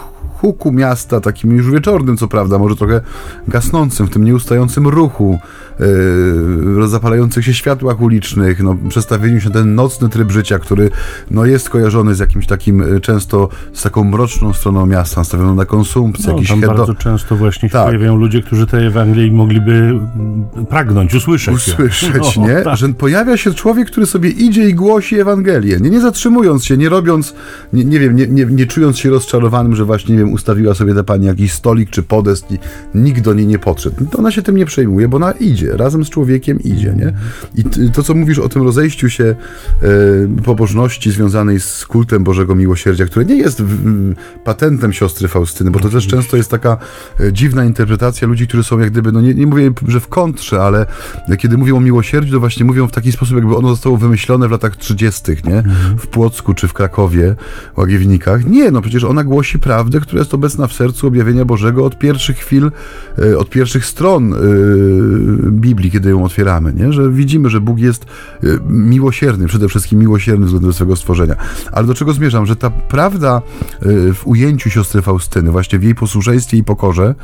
huku miasta, takim już wieczornym, co prawda, może trochę gasnącym, w tym nieustającym ruchu, e, zapalających się światłach ulicznych, no, przestawieniu się ten nocny tryb życia, który no, jest kojarzony z jakimś takim e, często z taką mroczną stroną miasta, nastawioną na konsumpcję, no, jakiś tam bardzo często właśnie się tak. pojawiają ludzie, którzy tej Ewangelii mogliby mm, pragnąć, usłyszeć. Usłyszeć, [laughs] no, nie? Tak. Że pojawia się człowiek, który sobie idzie i głosi Ewangelię, nie, nie zatrzymując się, nie robiąc, nie, nie wiem, nie, nie, nie czując się rozczarowanym, że właśnie, nie wiem, ustawiła sobie ta pani jakiś stolik czy podest i nikt do niej nie podszedł. To ona się tym nie przejmuje, bo ona idzie, razem z człowiekiem idzie, nie? I to, co mówisz o tym rozejściu się e, pobożności związanej z kultem Bożego Miłosierdzia, które nie jest w, patentem siostry Faustyny, bo to też często jest taka e, dziwna interpretacja ludzi, którzy są jak gdyby, no nie, nie mówię, że w kontrze, ale kiedy mówią o miłosierdziu, to właśnie mówią w taki sposób, jakby ono zostało wymyślone w latach 30., nie? W Płocku czy w Krakowie, Łagiewnikach. Nie, no przecież ona głosi prawdę, która jest obecna w sercu objawienia Bożego od pierwszych chwil, e, od pierwszych stron Biblii, kiedy ją otwieramy, nie? Że widzimy, że Bóg jest e, miłosierny, przede wszystkim miłosierny względem swego stworzenia. Ale do czego zmierzam? Że ta prawda e, w ujęciu siostry Faustyny, właśnie w jej posłuszeństwie i pokorze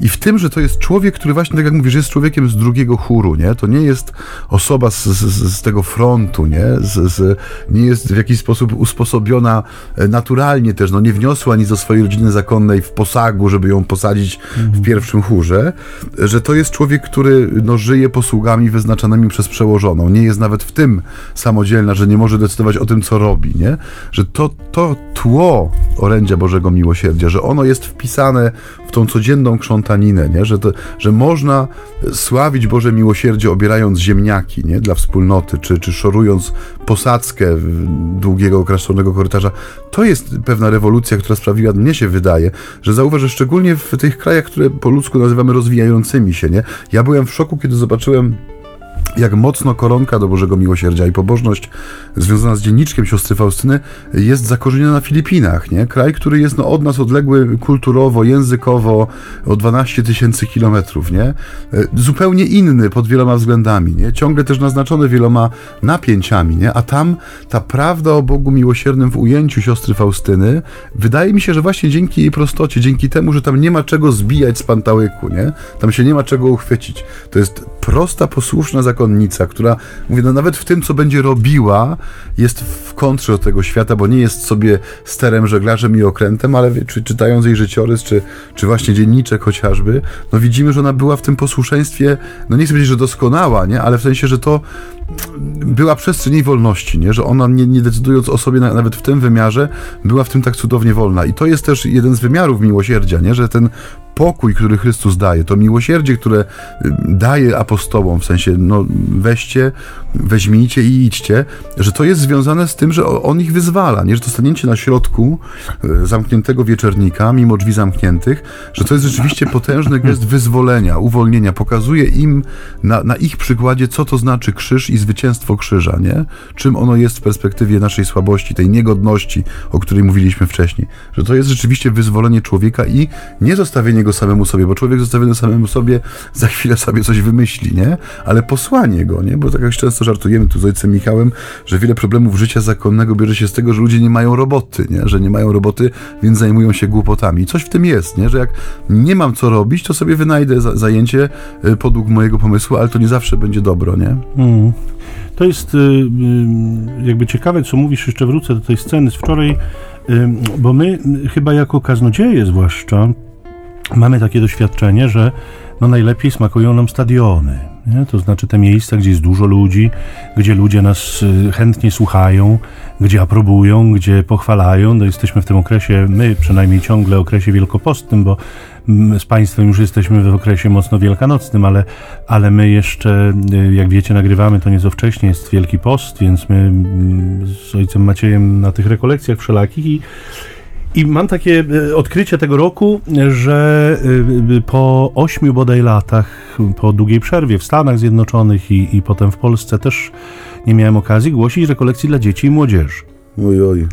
i w tym, że to jest człowiek, który właśnie, tak jak mówisz, jest człowiekiem z drugiego chóru, nie? To nie jest osoba z, z, z tego frontu, nie? Z, z, nie jest w jakiś sposób usposobiona e, naturalnie też, no nie wniosła nic do swojej rodziny zakonnej w posagu, żeby ją posadzić w pierwszym chórze, że to jest człowiek, który no, żyje posługami wyznaczonymi przez przełożoną. Nie jest nawet w tym samodzielna, że nie może decydować o tym, co robi, nie? Że to, to tło orędzia Bożego Miłosierdzia, że ono jest wpisane w tą codzienną krzątaninę, nie? Że, to, że można sławić Boże Miłosierdzie obierając ziemniaki, nie? Dla wspólnoty, czy, czy szorując posadzkę długiego, okraszczonego korytarza. To jest pewna rewolucja, która sprawiła, mnie się wydaje, że zauważ, że szczególnie w tych krajach, które po ludzku nazywamy rozwijającymi się, nie? Ja byłem w szoku, kiedy zobaczyłem jak mocno koronka do Bożego Miłosierdzia i pobożność związana z dzienniczkiem siostry Faustyny jest zakorzeniona na Filipinach, nie? Kraj, który jest no, od nas odległy kulturowo, językowo o 12 tysięcy kilometrów, nie? Zupełnie inny pod wieloma względami, nie? Ciągle też naznaczony wieloma napięciami, nie? A tam ta prawda o Bogu Miłosiernym w ujęciu siostry Faustyny wydaje mi się, że właśnie dzięki jej prostocie, dzięki temu, że tam nie ma czego zbijać z pantałyku, nie? Tam się nie ma czego uchwycić. To jest prosta, posłuszna zakonnica, która, mówię, no nawet w tym, co będzie robiła, jest w kontrze do tego świata, bo nie jest sobie sterem, żeglarzem i okrętem, ale czy, czytając jej życiorys, czy, czy właśnie dzienniczek chociażby, no widzimy, że ona była w tym posłuszeństwie, no nie chcę powiedzieć, że doskonała, nie? Ale w sensie, że to była przestrzeń jej wolności, nie? że ona nie, nie decydując o sobie na, nawet w tym wymiarze, była w tym tak cudownie wolna. I to jest też jeden z wymiarów miłosierdzia, nie? że ten pokój, który Chrystus daje, to miłosierdzie, które daje apostołom, w sensie, no weźcie, weźmijcie i idźcie, że to jest związane z tym, że on ich wyzwala, nie? że to stanięcie na środku zamkniętego wieczernika, mimo drzwi zamkniętych, że to jest rzeczywiście potężny gest wyzwolenia, uwolnienia, pokazuje im na, na ich przykładzie, co to znaczy krzyż i zwycięstwo krzyża, nie? Czym ono jest w perspektywie naszej słabości, tej niegodności, o której mówiliśmy wcześniej. Że to jest rzeczywiście wyzwolenie człowieka i nie zostawienie go samemu sobie, bo człowiek zostawiony samemu sobie za chwilę sobie coś wymyśli, nie? Ale posłanie go, nie? Bo tak jak często żartujemy tu z ojcem Michałem, że wiele problemów życia zakonnego bierze się z tego, że ludzie nie mają roboty, nie? Że nie mają roboty, więc zajmują się głupotami. Coś w tym jest, nie? Że jak nie mam co robić, to sobie wynajdę zajęcie podług mojego pomysłu, ale to nie zawsze będzie dobro, nie? Mm. To jest y, y, jakby ciekawe, co mówisz, jeszcze wrócę do tej sceny z wczoraj, y, bo my chyba jako kaznodzieje zwłaszcza mamy takie doświadczenie, że no najlepiej smakują nam stadiony. Nie? To znaczy te miejsca, gdzie jest dużo ludzi, gdzie ludzie nas chętnie słuchają, gdzie aprobują, gdzie pochwalają. No jesteśmy w tym okresie, my przynajmniej ciągle okresie wielkopostnym, bo z Państwem już jesteśmy w okresie mocno wielkanocnym, ale, ale my jeszcze, jak wiecie, nagrywamy to nieco wcześniej, jest Wielki Post, więc my z ojcem Maciejem na tych rekolekcjach wszelakich i i mam takie odkrycie tego roku, że po ośmiu bodaj latach, po długiej przerwie w Stanach Zjednoczonych i, i potem w Polsce też nie miałem okazji głosić rekolekcji dla dzieci i młodzieży. Oj, oj.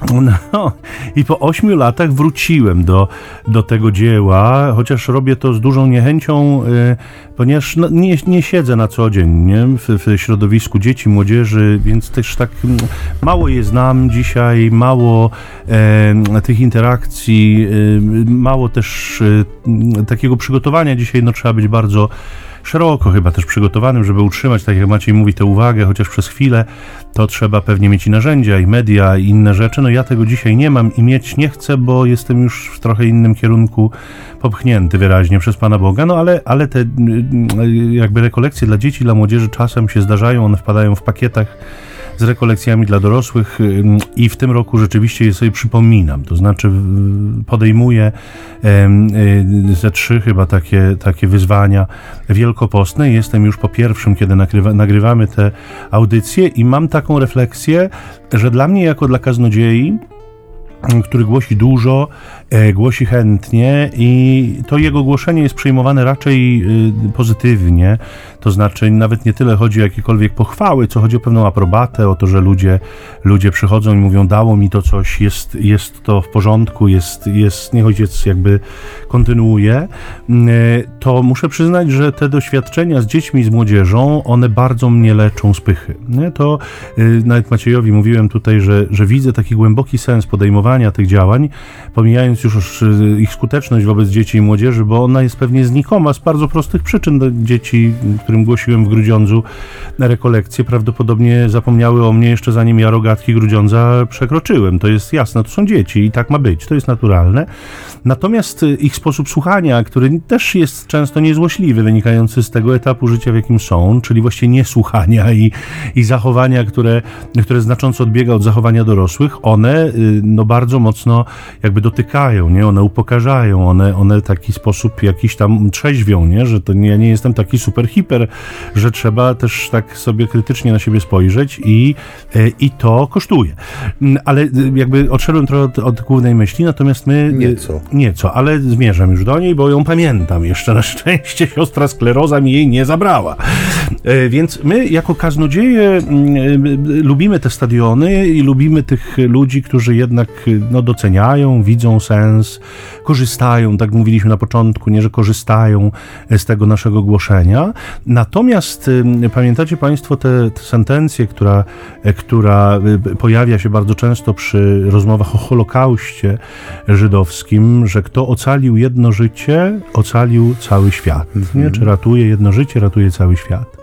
No, I po ośmiu latach wróciłem do, do tego dzieła, chociaż robię to z dużą niechęcią, y, ponieważ no, nie, nie siedzę na co dzień nie? W, w środowisku dzieci, młodzieży, więc też tak mało je znam dzisiaj, mało e, tych interakcji, e, mało też e, takiego przygotowania. Dzisiaj no, trzeba być bardzo szeroko chyba też przygotowanym, żeby utrzymać, tak jak Maciej mówi, tę uwagę, chociaż przez chwilę, to trzeba pewnie mieć i narzędzia, i media, i inne rzeczy. No ja tego dzisiaj nie mam i mieć nie chcę, bo jestem już w trochę innym kierunku popchnięty wyraźnie przez Pana Boga, no ale, ale te jakby rekolekcje dla dzieci, dla młodzieży czasem się zdarzają, one wpadają w pakietach z rekolekcjami dla dorosłych i w tym roku rzeczywiście je sobie przypominam. To znaczy podejmuję y, ze trzy chyba takie, takie wyzwania wielkopostne. Jestem już po pierwszym, kiedy nagrywa, nagrywamy te audycje i mam taką refleksję, że dla mnie jako dla kaznodziei który głosi dużo, głosi chętnie i to jego głoszenie jest przyjmowane raczej y, pozytywnie. To znaczy, nawet nie tyle chodzi o jakiekolwiek pochwały, co chodzi o pewną aprobatę, o to, że ludzie, ludzie przychodzą i mówią, dało mi to coś, jest, jest to w porządku, jest, jest, niech ojciec jakby kontynuuje. Mm, e, to muszę przyznać, że te doświadczenia z dziećmi, z młodzieżą, one bardzo mnie leczą z pychy. To nawet Maciejowi mówiłem tutaj, że, że widzę taki głęboki sens podejmowania tych działań, pomijając już y, ich skuteczność wobec dzieci i młodzieży, bo ona jest pewnie znikoma z bardzo prostych przyczyn. Dzieci, którym głosiłem w Grudziądzu na rekolekcję, prawdopodobnie zapomniały o mnie jeszcze zanim ja rogatki Grudziądza przekroczyłem. To jest jasne, to są dzieci i tak ma być, to jest naturalne. Natomiast y, ich sposób słuchania, który też jest często niezłośliwy, wynikający z tego etapu życia, w jakim są, czyli właściwie niesłuchania i, i zachowania, które, które znacząco odbiega od zachowania dorosłych, one y, no, bardzo mocno jakby dotykają, nie? one upokarzają, one, one w taki sposób jakiś tam trzeźwią, nie? że to nie, ja nie jestem taki super hiper, że trzeba też tak sobie krytycznie na siebie spojrzeć i, y, i to kosztuje. Mm, ale jakby odszedłem trochę od, od głównej myśli, natomiast my... Nieco Nieco, ale zmierzam już do niej, bo ją pamiętam jeszcze. Na szczęście [laughs] siostra skleroza mi jej nie zabrała. E, więc my jako kaznodzieje mm, e, lubimy te stadiony i lubimy tych ludzi, którzy jednak no, doceniają, widzą sens, korzystają, tak mówiliśmy na początku, nie, że korzystają z tego naszego głoszenia. Natomiast pamiętacie Państwo tę sentencję, która, e, która pojawia się bardzo często przy rozmowach o Holokauście żydowskim, że kto ocalił jedno życie, ocalił cały świat. Nie? Mhm. Czy ratuje jedno życie, ratuje cały świat.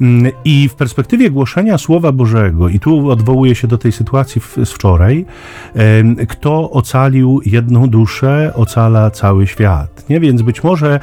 Mm, I w perspektywie głoszenia Słowa Bożego, i tu odwołuję się do tej sytuacji z wczoraj, kto ocalił jedną duszę, ocala cały świat. Nie? Więc być może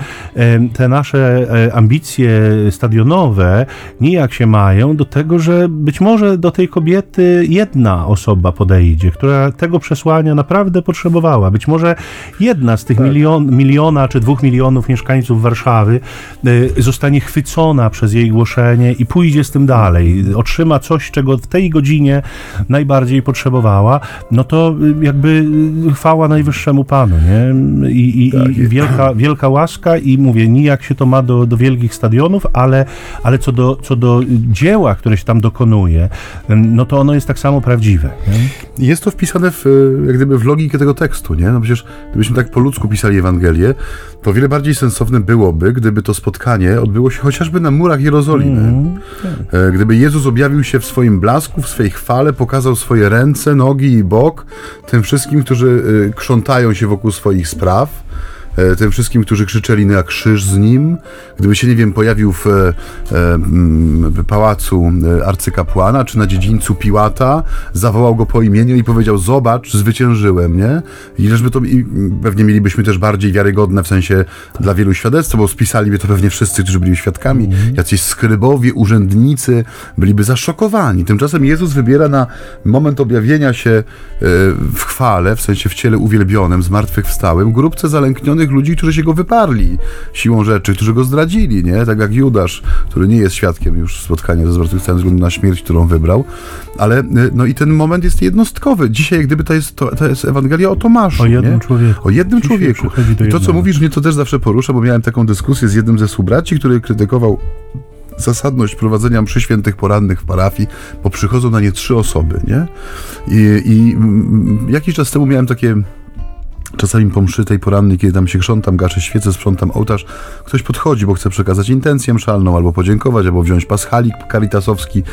te nasze e, ambicje stadionowe nijak się mają do tego, że być może do tej kobiety jedna osoba podejdzie, która tego przesłania naprawdę potrzebowała. Być może jedna z tych tak. milion, miliona czy dwóch milionów mieszkańców Warszawy e, zostanie chwycona przez jej głoszenie i pójdzie z tym dalej, otrzyma coś, czego w tej godzinie najbardziej potrzebowała, no to y, jakby y, chwała najwyższemu Panu, nie? I, i, tak i wielka, wielka łaska i mówię, nijak się to ma do, do wielkich stadionów, ale, ale co, do, co do dzieła, które się tam dokonuje, no to ono jest tak samo prawdziwe. Nie? Jest to wpisane w, jak gdyby w logikę tego tekstu, nie? No przecież gdybyśmy tak po ludzku pisali Ewangelię, to wiele bardziej sensowne byłoby, gdyby to spotkanie odbyło się chociażby na murach Jerozolimy. Mm, tak. Gdyby Jezus objawił się w swoim blasku, w swojej chwale, pokazał swoje ręce, nogi i bok tym wszystkim, którzy e, krzątają się wokół swoich spraw E, tym wszystkim, którzy krzyczeli na krzyż z nim. Gdyby się, nie wiem, pojawił w, e, w pałacu e, arcykapłana, czy na dziedzińcu Piłata, zawołał go po imieniu i powiedział, zobacz, zwyciężyłem, nie? I żeby to, i pewnie mielibyśmy też bardziej wiarygodne w sensie dla wielu świadectw, bo spisaliby to pewnie wszyscy, którzy byli świadkami, mm. jacyś skrybowie, urzędnicy, byliby zaszokowani. Tymczasem Jezus wybiera na moment objawienia się w chwale, w sensie w ciele uwielbionym, zmartwychwstałym, grupce zalęknionych ludzi, którzy się go wyparli siłą rzeczy, którzy go zdradzili, nie? Tak jak Judasz, który nie jest świadkiem już spotkania ze zmartwychwstałym względu na śmierć, którą wybrał. Ale y, no i ten moment jest jednostkowy. Dzisiaj, gdyby to jest, to, to jest Ewangelia o Tomaszu. O jednym nie? człowieku. O jednym Dzisiaj człowieku. I to, co mówisz, mnie to też zawsze porusza, bo miałem taką dyskusję z jednym ze współbraci, który krytykował zasadność prowadzenia mszy świętych porannych w parafii, bo przychodzą na nie trzy osoby, nie? I, i jakiś czas temu miałem takie Czasami po mszy tej porannej, kiedy tam się krzątam, gaszę świecę, sprzątam ołtarz, ktoś podchodzi, bo chce przekazać intencję mszalną, albo podziękować, albo wziąć paschalik caritasowski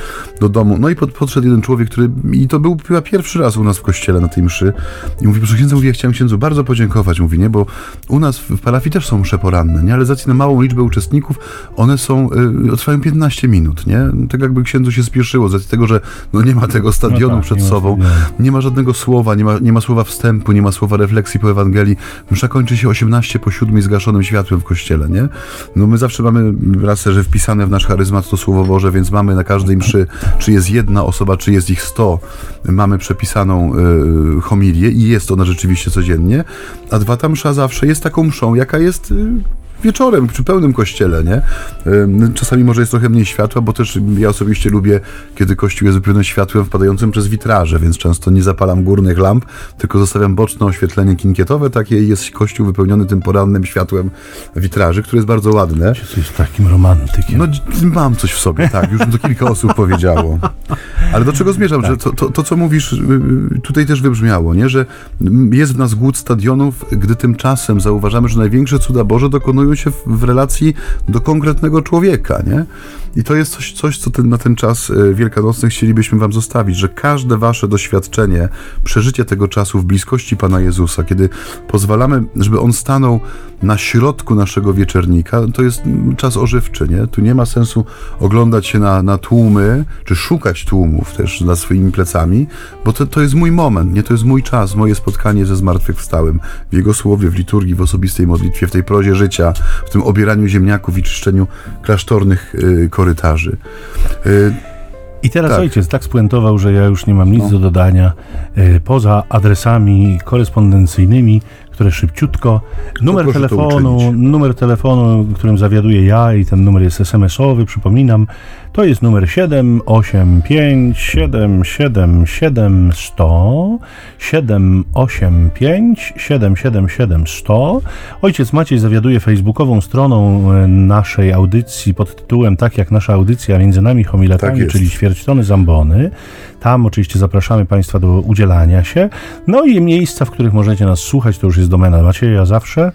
do domu. No i pod, podszedł jeden człowiek, który, i to był chyba pierwszy raz u nas w kościele na tej mszy, i mówi, proszę księdza, mówi, ja chciałem księdzu bardzo podziękować, mówi, nie, bo u nas w parafii też są msze poranne, nie, ale z racji na małą liczbę uczestników, one są, y, trwają 15 minut, nie, tak jakby księdzu się spieszyło, z racji tego, że no nie ma tego stadionu tak, przed nie sobą, stadionu. nie ma żadnego słowa, nie ma, nie ma słowa wstępu, nie ma słowa refleksji po Ewangelii. Msza kończy się 18 po 7 zgaszonym światłem w kościele, nie? No my zawsze mamy raz, że wpisane w nasz charyzmat to Słowo Boże, więc mamy na każdej mszy, czy jest jedna osoba, czy jest ich 100, mamy przepisaną y, homilię i jest ona rzeczywiście codziennie, a dwa ta msza zawsze jest taką mszą, jaka jest... Y, wieczorem przy pełnym kościele, nie? Czasami może jest trochę mniej światła, bo też ja osobiście lubię, kiedy kościół jest wypełniony światłem wpadającym przez witraże, więc często nie zapalam górnych lamp, tylko zostawiam boczne oświetlenie kinkietowe, takie i jest kościół wypełniony tym porannym światłem witraży, które jest bardzo ładne. Jesteś takim romantykiem. No mam coś w sobie, tak, już to kilka osób powiedziało. Ale do czego zmierzam, że to, to, to, co mówisz, y, tutaj też wybrzmiało, nie? że mm, jest w nas głód stadionów, gdy tymczasem zauważamy, że największe cuda Boże dokonują się w, relacji do konkretnego człowieka, nie? I to jest coś, coś co ten, na ten czas y, wielkanocny chcielibyśmy wam zostawić, że każde wasze doświadczenie, przeżycie tego czasu w bliskości Pana Jezusa, kiedy pozwalamy, żeby On stanął na środku naszego wieczernika, to jest czas ożywczy, nie? Tu nie ma sensu oglądać się na, na tłumy, czy szukać tłumów też za swoimi plecami, bo to, to jest mój moment, nie? To jest mój czas, moje spotkanie ze zmartwychwstałym w Jego słowie, w liturgii, w osobistej modlitwie, w tej prozie życia, w tym obieraniu ziemniaków i czyszczeniu klasztornych y, korytarzy. Y, I teraz Tak. ojciec tak spuentował, że ja już nie mam nic No. do dodania e, poza adresami korespondencyjnymi, które szybciutko. Numer to telefonu, numer telefonu, którym zawiaduję ja i ten numer jest SMS-owy, przypominam. To jest numer 785 777 100 785 777 100. Ojciec Maciej zawiaduje facebookową stroną e, naszej audycji pod tytułem tak jak nasza audycja między nami Tak homiletami, jest. czyli ćwierćtony zambony. Tam oczywiście zapraszamy Państwa do udzielania się. No i miejsca, w których możecie nas słuchać, to już jest domena Macieja zawsze.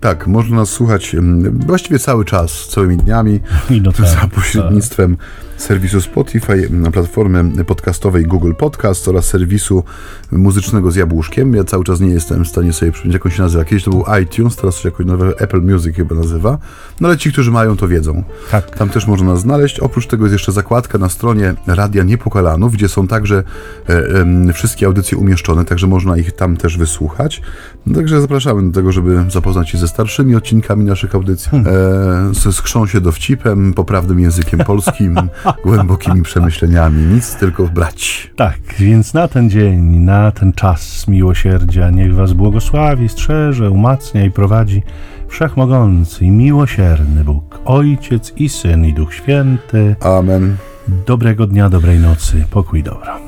Tak, można nas słuchać właściwie cały czas, całymi dniami. No tak, za pośrednictwem serwisu Spotify, na platformy podcastowej Google Podcast oraz serwisu muzycznego z jabłuszkiem. Ja cały czas nie jestem w stanie sobie przypomnieć, jak on się nazywa. Kiedyś to był iTunes, teraz się jakoś nowe Apple Music chyba nazywa. No ale ci, którzy mają, to wiedzą. Tak. Tam też można nas znaleźć. Oprócz tego jest jeszcze zakładka na stronie Radia Niepokalanów, gdzie są także e, em, wszystkie audycje umieszczone, także można ich tam też wysłuchać. No, także zapraszamy do tego, żeby zapoznać się ze starszymi odcinkami naszych audycji. E, z, z chrząsie dowcipem, poprawnym językiem polskim, [laughs] głębokimi przemyśleniami. Nic, tylko brać. Tak, więc na ten dzień, na ten czas miłosierdzia, niech Was błogosławi, strzeże, umacnia i prowadzi Wszechmogący i miłosierny Bóg, Ojciec i Syn i Duch Święty. Amen. Dobrego dnia, dobrej nocy, pokój dobra.